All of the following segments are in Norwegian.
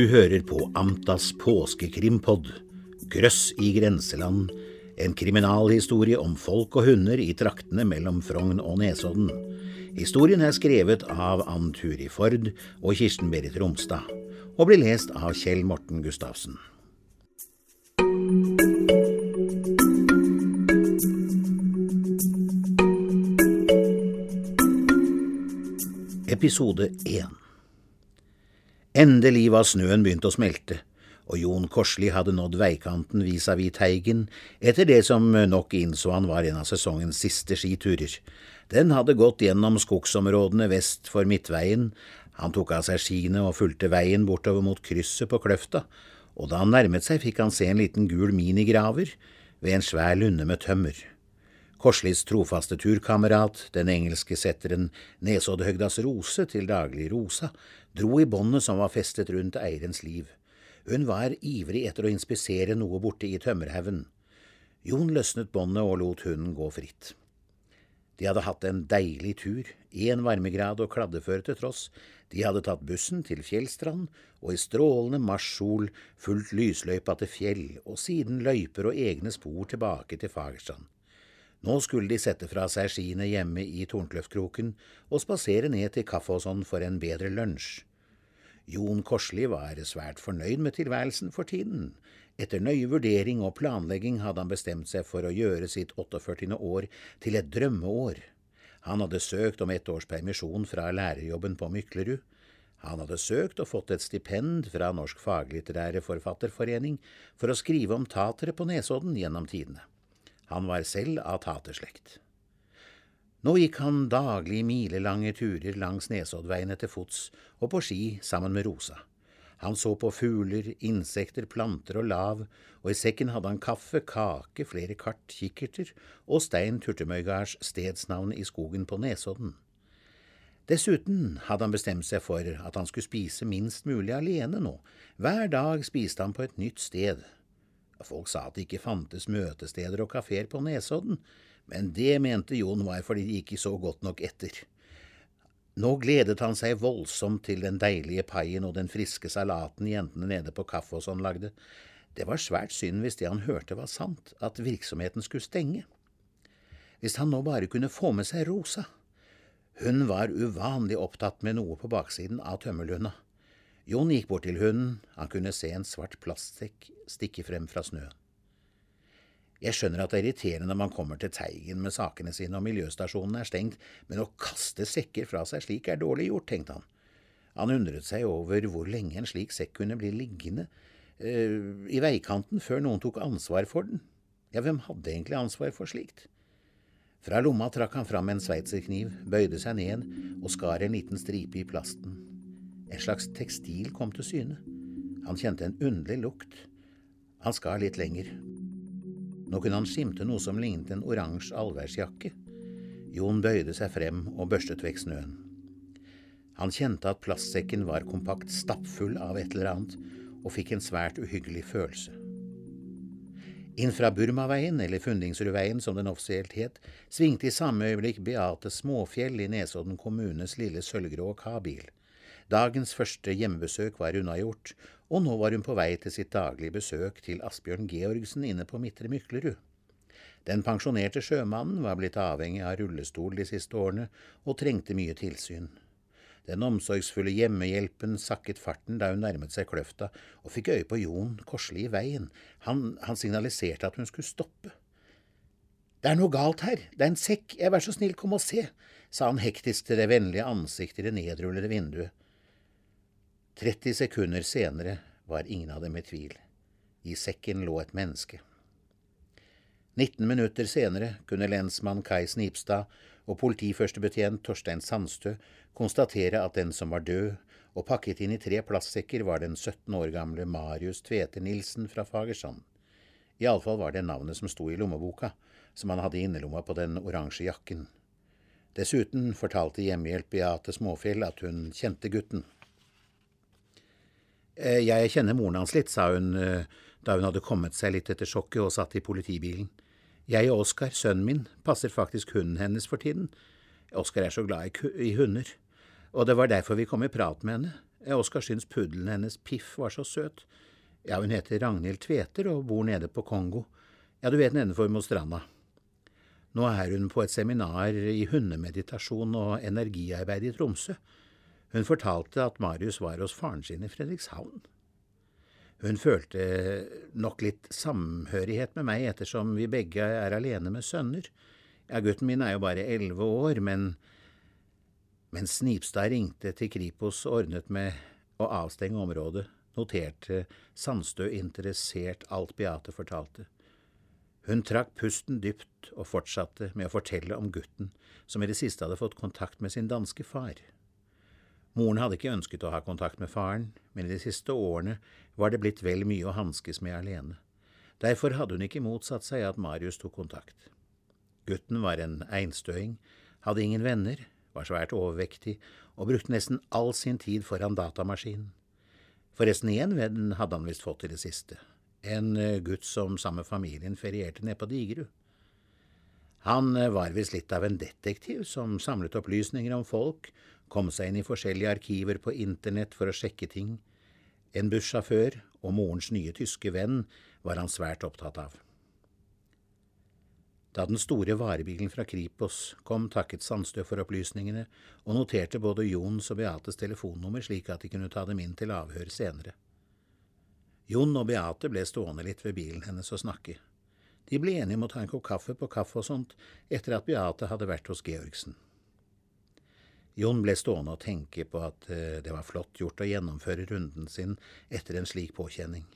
Du hører på Amtas påskekrimpod, Grøss i grenseland, en kriminalhistorie om folk og hunder i traktene mellom Frogn og Nesodden. Historien er skrevet av Ann Turi Ford og Kirsten Berit Romstad, og blir lest av Kjell Morten Gustavsen. Episode 1 Endelig var snøen begynt å smelte, og Jon Korsli hadde nådd veikanten vis-à-vis Teigen etter det som nok innså han var en av sesongens siste skiturer. Den hadde gått gjennom skogsområdene vest for Midtveien, han tok av seg skiene og fulgte veien bortover mot krysset på Kløfta, og da han nærmet seg fikk han se en liten gul minigraver ved en svær lunde med tømmer. Korslis trofaste turkamerat, den engelske setteren Nesoddhøgdas Rose, til daglig Rosa, dro i båndet som var festet rundt eierens liv. Hun var ivrig etter å inspisere noe borte i tømmerhaugen. Jon løsnet båndet og lot hunden gå fritt. De hadde hatt en deilig tur, én varmegrad og kladdeføre til tross, de hadde tatt bussen til Fjellstrand og i strålende marssol fulgt lysløypa til Fjell og siden løyper og egne spor tilbake til Fagerstrand. Nå skulle de sette fra seg skiene hjemme i Tornkløftkroken og spasere ned til Kaffåsson for en bedre lunsj. Jon Korsli var svært fornøyd med tilværelsen for tiden. Etter nøye vurdering og planlegging hadde han bestemt seg for å gjøre sitt 48. år til et drømmeår. Han hadde søkt om ett års permisjon fra lærerjobben på Myklerud. Han hadde søkt og fått et stipend fra Norsk faglitterære forfatterforening for å skrive om tatere på Nesodden gjennom tidene. Han var selv av taterslekt. Nå gikk han daglig milelange turer langs Nesoddveiene til fots og på ski sammen med Rosa. Han så på fugler, insekter, planter og lav, og i sekken hadde han kaffe, kake, flere kart, kikkerter og Stein Turtemøygards stedsnavn i skogen på Nesodden. Dessuten hadde han bestemt seg for at han skulle spise minst mulig alene nå. Hver dag spiste han på et nytt sted, Folk sa at det ikke fantes møtesteder og kafeer på Nesodden, men det mente Jon var fordi de ikke så godt nok etter. Nå gledet han seg voldsomt til den deilige paien og den friske salaten jentene nede på kaffe og sånn lagde. Det var svært synd hvis det han hørte var sant, at virksomheten skulle stenge. Hvis han nå bare kunne få med seg Rosa. Hun var uvanlig opptatt med noe på baksiden av tømmerlunda. Jon gikk bort til hunden, han kunne se en svart plastsekk stikke frem fra snøen. Jeg skjønner at det er irriterende når man kommer til Teigen med sakene sine og miljøstasjonen er stengt, men å kaste sekker fra seg slik er dårlig gjort, tenkte han. Han undret seg over hvor lenge en slik sekk kunne bli liggende uh, i veikanten før noen tok ansvar for den. Ja, hvem hadde egentlig ansvar for slikt? Fra lomma trakk han fram en sveitserkniv, bøyde seg ned og skar en liten stripe i plasten. En slags tekstil kom til syne. Han kjente en underlig lukt. Han skar litt lenger. Nå kunne han skimte noe som lignet en oransje allværsjakke. Jon bøyde seg frem og børstet vekk snøen. Han kjente at plastsekken var kompakt stappfull av et eller annet, og fikk en svært uhyggelig følelse. Inn fra Burmaveien, eller Fundingsrudveien som den offisielt het, svingte i samme øyeblikk Beate Småfjell i Nesodden kommunes lille sølvgrå K-bil. Dagens første hjemmebesøk var unnagjort, og nå var hun på vei til sitt daglige besøk til Asbjørn Georgsen inne på Midtre Myklerud. Den pensjonerte sjømannen var blitt avhengig av rullestol de siste årene og trengte mye tilsyn. Den omsorgsfulle hjemmehjelpen sakket farten da hun nærmet seg kløfta og fikk øye på Jon Korsli i veien. Han, han signaliserte at hun skulle stoppe. Det er noe galt her, det er en sekk, jeg vær så snill, kom og se, sa han hektisk til det vennlige ansiktet i det nedrullede vinduet. 30 sekunder senere var ingen av dem i tvil. I sekken lå et menneske. 19 minutter senere kunne lensmann Kai Snipstad og politiførstebetjent Torstein Sandstø konstatere at den som var død og pakket inn i tre plastsekker, var den 17 år gamle Marius Tvete Nilsen fra Fagersand. Iallfall var det navnet som sto i lommeboka, som han hadde i innerlomma på den oransje jakken. Dessuten fortalte hjemmehjelp Beate Småfjell at hun kjente gutten. Eh, jeg kjenner moren hans litt, sa hun eh, da hun hadde kommet seg litt etter sjokket og satt i politibilen. Jeg og Oskar, sønnen min, passer faktisk hunden hennes for tiden. Oskar er så glad i hunder, og det var derfor vi kom i prat med henne. Oskar syns puddelen hennes Piff var så søt. Ja, hun heter Ragnhild Tveter og bor nede på Kongo. Ja, du vet nedenfor mot stranda. Nå er hun på et seminar i hundemeditasjon og energiarbeid i Tromsø. Hun fortalte at Marius var hos faren sin i Fredrikshavn. Hun følte nok litt samhørighet med meg ettersom vi begge er alene med sønner. Ja, gutten min er jo bare elleve år, men mens Snipstad ringte til Kripos og ordnet med å avstenge området, noterte Sandstø interessert alt Beate fortalte. Hun trakk pusten dypt og fortsatte med å fortelle om gutten som i det siste hadde fått kontakt med sin danske far. Moren hadde ikke ønsket å ha kontakt med faren, men i de siste årene var det blitt vel mye å hanskes med alene. Derfor hadde hun ikke motsatt seg at Marius tok kontakt. Gutten var en einstøing, hadde ingen venner, var svært overvektig og brukte nesten all sin tid foran datamaskinen. Forresten én venn hadde han visst fått i det siste, en eh, gutt som sammen med familien ferierte ned på Digerud. Han eh, var visst litt av en detektiv som samlet opplysninger om folk, kom seg inn i forskjellige arkiver på internett for å sjekke ting. En bussjåfør og morens nye tyske venn var han svært opptatt av. Da den store varebilen fra Kripos kom, takket Sandstø for opplysningene og noterte både Jons og Beates telefonnummer slik at de kunne ta dem inn til avhør senere. Jon og Beate ble stående litt ved bilen hennes og snakke. De ble enige om å ta en kopp kaffe på kaffe og sånt etter at Beate hadde vært hos Georgsen. Jon ble stående og tenke på at eh, det var flott gjort å gjennomføre runden sin etter en slik påkjenning.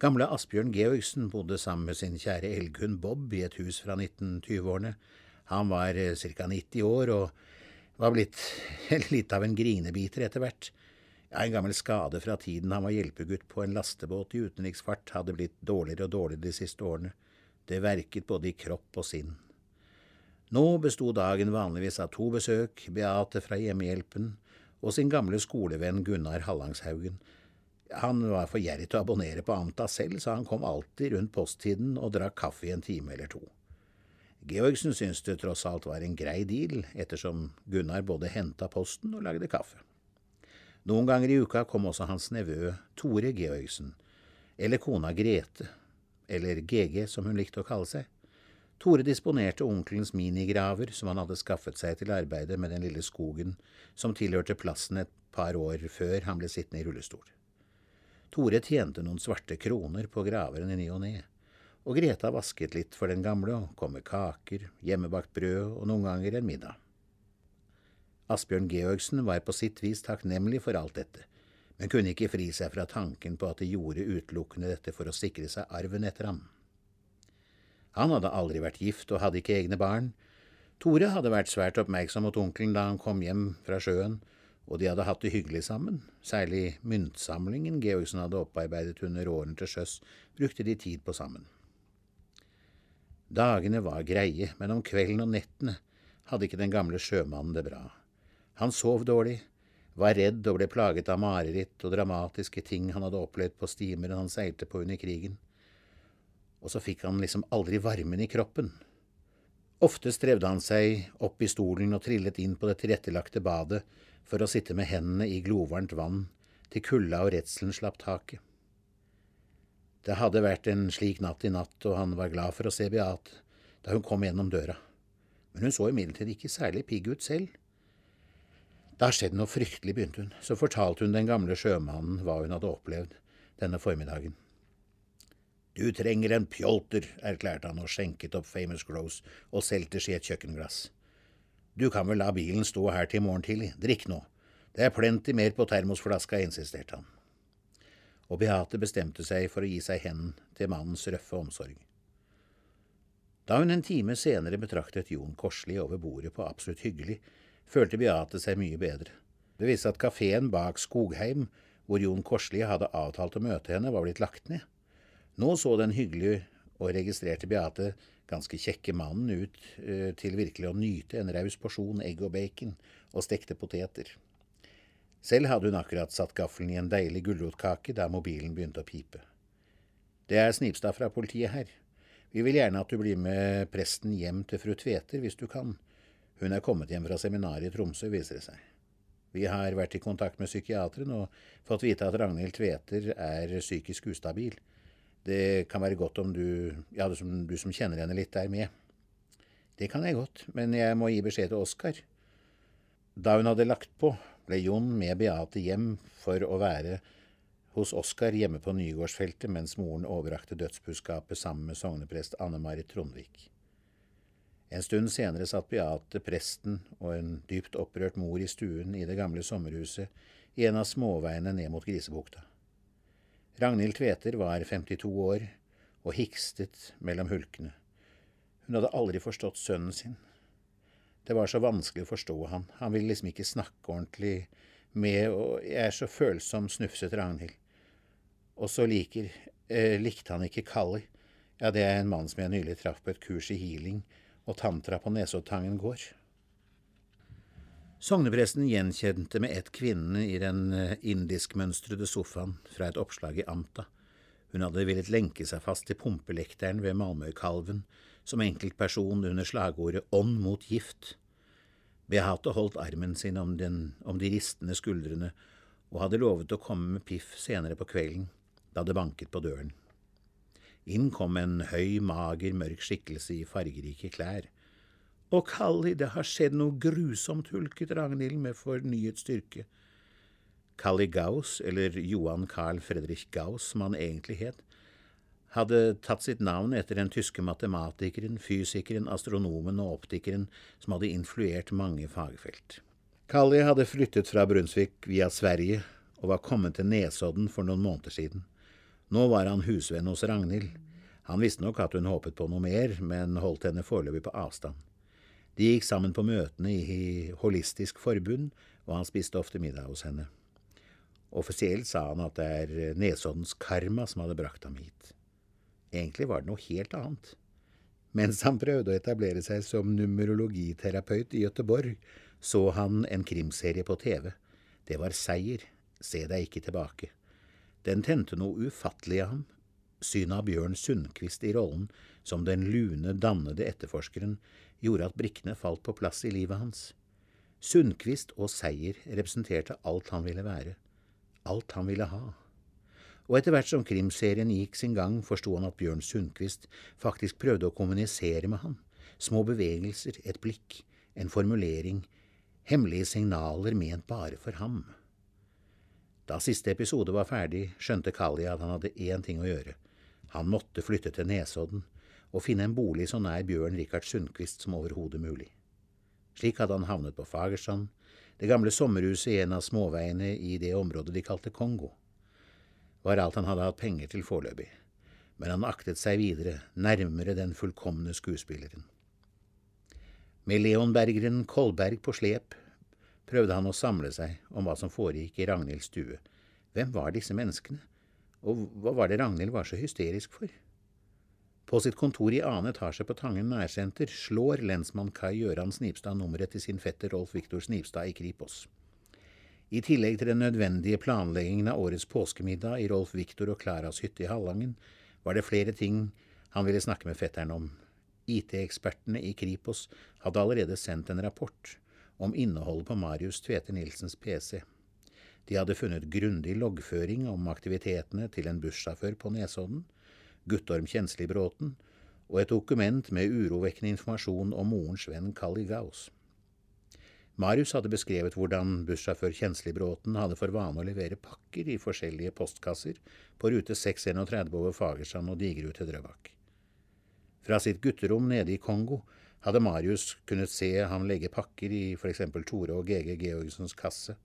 Gamle Asbjørn Georgsen bodde sammen med sin kjære elghund Bob i et hus fra 1920-årene. Han var eh, ca. 90 år og var blitt litt av en grinebiter etter hvert. En gammel skade fra tiden han var hjelpegutt på en lastebåt i utenriksfart, hadde blitt dårligere og dårligere de siste årene. Det verket både i kropp og sinn. Nå besto dagen vanligvis av to besøk, Beate fra Hjemmehjelpen og sin gamle skolevenn Gunnar Hallangshaugen. Han var for gjerrig til å abonnere på Amta selv, så han kom alltid rundt posttiden og drakk kaffe i en time eller to. Georgsen syntes det tross alt var en grei deal, ettersom Gunnar både henta posten og lagde kaffe. Noen ganger i uka kom også hans nevø Tore Georgsen, eller kona Grete, eller GG som hun likte å kalle seg. Tore disponerte onkelens minigraver som han hadde skaffet seg til arbeidet med den lille skogen som tilhørte plassen et par år før han ble sittende i rullestol. Tore tjente noen svarte kroner på graveren i ny og ne, og Greta vasket litt for den gamle og kom med kaker, hjemmebakt brød og noen ganger en middag. Asbjørn Georgsen var på sitt vis takknemlig for alt dette, men kunne ikke fri seg fra tanken på at de gjorde utelukkende dette for å sikre seg arven etter ham. Han hadde aldri vært gift og hadde ikke egne barn. Tore hadde vært svært oppmerksom mot onkelen da han kom hjem fra sjøen, og de hadde hatt det hyggelig sammen, særlig myntsamlingen Georgsen hadde opparbeidet under årene til sjøs, brukte de tid på sammen. Dagene var greie, men om kvelden og nettene hadde ikke den gamle sjømannen det bra. Han sov dårlig, var redd og ble plaget av mareritt og dramatiske ting han hadde opplevd på stimeren han seilte på under krigen. Og så fikk han liksom aldri varmen i kroppen. Ofte strevde han seg opp i stolen og trillet inn på det tilrettelagte badet for å sitte med hendene i glovarmt vann til kulda og redselen slapp taket. Det hadde vært en slik natt i natt, og han var glad for å se Beate da hun kom gjennom døra, men hun så imidlertid ikke særlig pigg ut selv. Det har skjedd noe fryktelig, begynte hun. Så fortalte hun den gamle sjømannen hva hun hadde opplevd denne formiddagen. Du trenger en pjolter, erklærte han og skjenket opp Famous Gross og selters i et kjøkkenglass. Du kan vel la bilen stå her til i morgen tidlig, drikk nå, det er plenty mer på termosflaska, insisterte han. Og Beate bestemte seg for å gi seg hen til mannens røffe omsorg. Da hun en time senere betraktet Jon Korsli over bordet på Absolutt hyggelig, følte Beate seg mye bedre. Det viste at kafeen bak Skogheim, hvor Jon Korsli hadde avtalt å møte henne, var blitt lagt ned. Nå så den hyggelige og registrerte Beate ganske kjekke mannen ut uh, til virkelig å nyte en raus porsjon egg og bacon og stekte poteter. Selv hadde hun akkurat satt gaffelen i en deilig gulrotkake da mobilen begynte å pipe. Det er Snipstad fra politiet her. Vi vil gjerne at du blir med presten hjem til fru Tveter hvis du kan, hun er kommet hjem fra seminaret i Tromsø, viser det seg. Vi har vært i kontakt med psykiateren og fått vite at Ragnhild Tveter er psykisk ustabil. Det kan være godt om du, ja, du som, du som kjenner henne litt, er med. Det kan jeg godt, men jeg må gi beskjed til Oskar. Da hun hadde lagt på, ble Jon med Beate hjem for å være hos Oskar hjemme på Nygårdsfeltet mens moren overrakte dødsbudskapet sammen med sogneprest Anne Marit Trondvik. En stund senere satt Beate, presten og en dypt opprørt mor i stuen i det gamle sommerhuset i en av småveiene ned mot Grisebukta. Ragnhild Tveter var 52 år og hikstet mellom hulkene. Hun hadde aldri forstått sønnen sin. Det var så vanskelig å forstå han. Han ville liksom ikke snakke ordentlig med, og jeg er så følsom, snufset Ragnhild. Og så liker, eh, likte han ikke Kalli. Ja, det er en mann som jeg nylig traff på et kurs i healing og tantra på Nesoddtangen gård. Sognepresten gjenkjente med ett kvinnen i den eh, indiskmønstrede sofaen fra et oppslag i Amta. Hun hadde villet lenke seg fast til pumpelekteren ved Malmøykalven som enkeltperson under slagordet Ånd mot gift. Beate holdt armen sin om, den, om de ristende skuldrene og hadde lovet å komme med piff senere på kvelden, da det banket på døren. Inn kom en høy, mager, mørk skikkelse i fargerike klær. Å, Kalli, det har skjedd noe grusomt, hulket Ragnhild med fornyet styrke. Kalli Gauss, eller Johan Carl Fredrik Gauss som han egentlig het, hadde tatt sitt navn etter den tyske matematikeren, fysikeren, astronomen og optikeren som hadde influert mange fagfelt. Kalli hadde flyttet fra Brunsvik via Sverige og var kommet til Nesodden for noen måneder siden. Nå var han husvenn hos Ragnhild. Han visste nok at hun håpet på noe mer, men holdt henne foreløpig på avstand. De gikk sammen på møtene i Holistisk Forbund, og han spiste ofte middag hos henne. Offisielt sa han at det er Nesoddens karma som hadde brakt ham hit. Egentlig var det noe helt annet. Mens han prøvde å etablere seg som numerologiterapeut i Gøteborg, så han en krimserie på TV. Det var Seier, Se deg ikke tilbake. Den tente noe ufattelig av ham. Synet av Bjørn Sundquist i rollen som den lune, dannede etterforskeren gjorde at brikkene falt på plass i livet hans. Sundquist og seier representerte alt han ville være, alt han ville ha. Og etter hvert som krimserien gikk sin gang, forsto han at Bjørn Sundquist faktisk prøvde å kommunisere med ham. Små bevegelser, et blikk, en formulering, hemmelige signaler ment bare for ham. Da siste episode var ferdig, skjønte Kalli at han hadde én ting å gjøre. Han måtte flytte til Nesodden og finne en bolig så nær Bjørn Rikard Sundquist som overhodet mulig. Slik hadde han havnet på Fagerstrand, det gamle sommerhuset i en av småveiene i det området de kalte Kongo. Var alt han hadde hatt penger til foreløpig, men han aktet seg videre, nærmere den fullkomne skuespilleren. Med leonbergeren Kolberg på slep prøvde han å samle seg om hva som foregikk i Ragnhilds stue. Hvem var disse menneskene, og hva var det Ragnhild var så hysterisk for? På sitt kontor i annen etasje på Tangen nærsenter slår lensmann Kai Gjøran Snipstad nummeret til sin fetter Rolf Viktor Snipstad i Kripos. I tillegg til den nødvendige planleggingen av årets påskemiddag i Rolf Viktor og Klaras hytte i Hallangen, var det flere ting han ville snakke med fetteren om. IT-ekspertene i Kripos hadde allerede sendt en rapport om innholdet på Marius Tvete Nilsens PC. De hadde funnet grundig loggføring om aktivitetene til en bussjåfør på Nesodden, Guttorm Kjensli-Bråten, og et dokument med urovekkende informasjon om morens venn Kalli Gaus. Marius hadde beskrevet hvordan bussjåfør Kjensli-Bråten hadde for vane å levere pakker i forskjellige postkasser på rute 631 over Fagersand og Digerud til Drøbak. Fra sitt gutterom nede i Kongo hadde Marius kunnet se ham legge pakker i eksempel Tore og GG Georgsens kasse.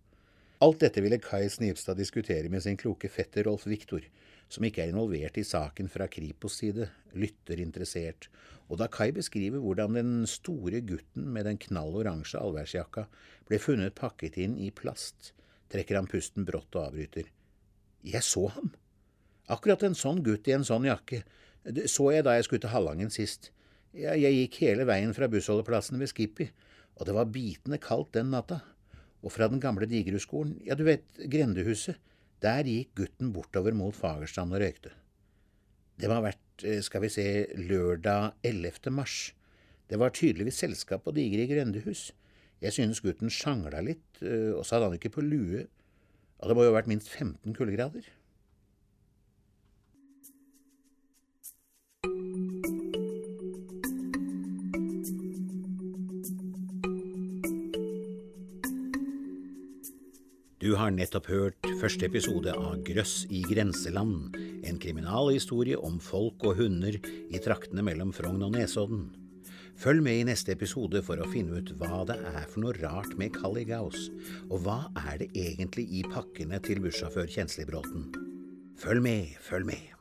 Alt dette ville Kai Snivstad diskutere med sin kloke fetter Rolf Viktor, som ikke er involvert i saken fra Kripos side, lytter interessert, og da Kai beskriver hvordan den store gutten med den knall oransje allværsjakka ble funnet pakket inn i plast, trekker han pusten brått og avbryter. Jeg så ham! Akkurat en sånn gutt i en sånn jakke det så jeg da jeg skulle til Hallangen sist. Jeg, jeg gikk hele veien fra bussholdeplassen ved Skippy, og det var bitende kaldt den natta. Og fra den gamle Digerudskolen, ja, du vet, grendehuset, der gikk gutten bortover mot Fagerstrand og røykte. Det må ha vært, eh, skal vi se, lørdag 11. mars. Det var tydeligvis selskap på Digre grendehus. Jeg synes gutten sjangla litt, øh, og så hadde han ikke på lue. Og det må jo ha vært minst 15 kuldegrader. Du har nettopp hørt første episode av Grøss i grenseland, en kriminalhistorie om folk og hunder i traktene mellom Frogn og Nesodden. Følg med i neste episode for å finne ut hva det er for noe rart med Kalligaus, og hva er det egentlig i pakkene til bussjåfør Kjenslibråten. Følg med, følg med.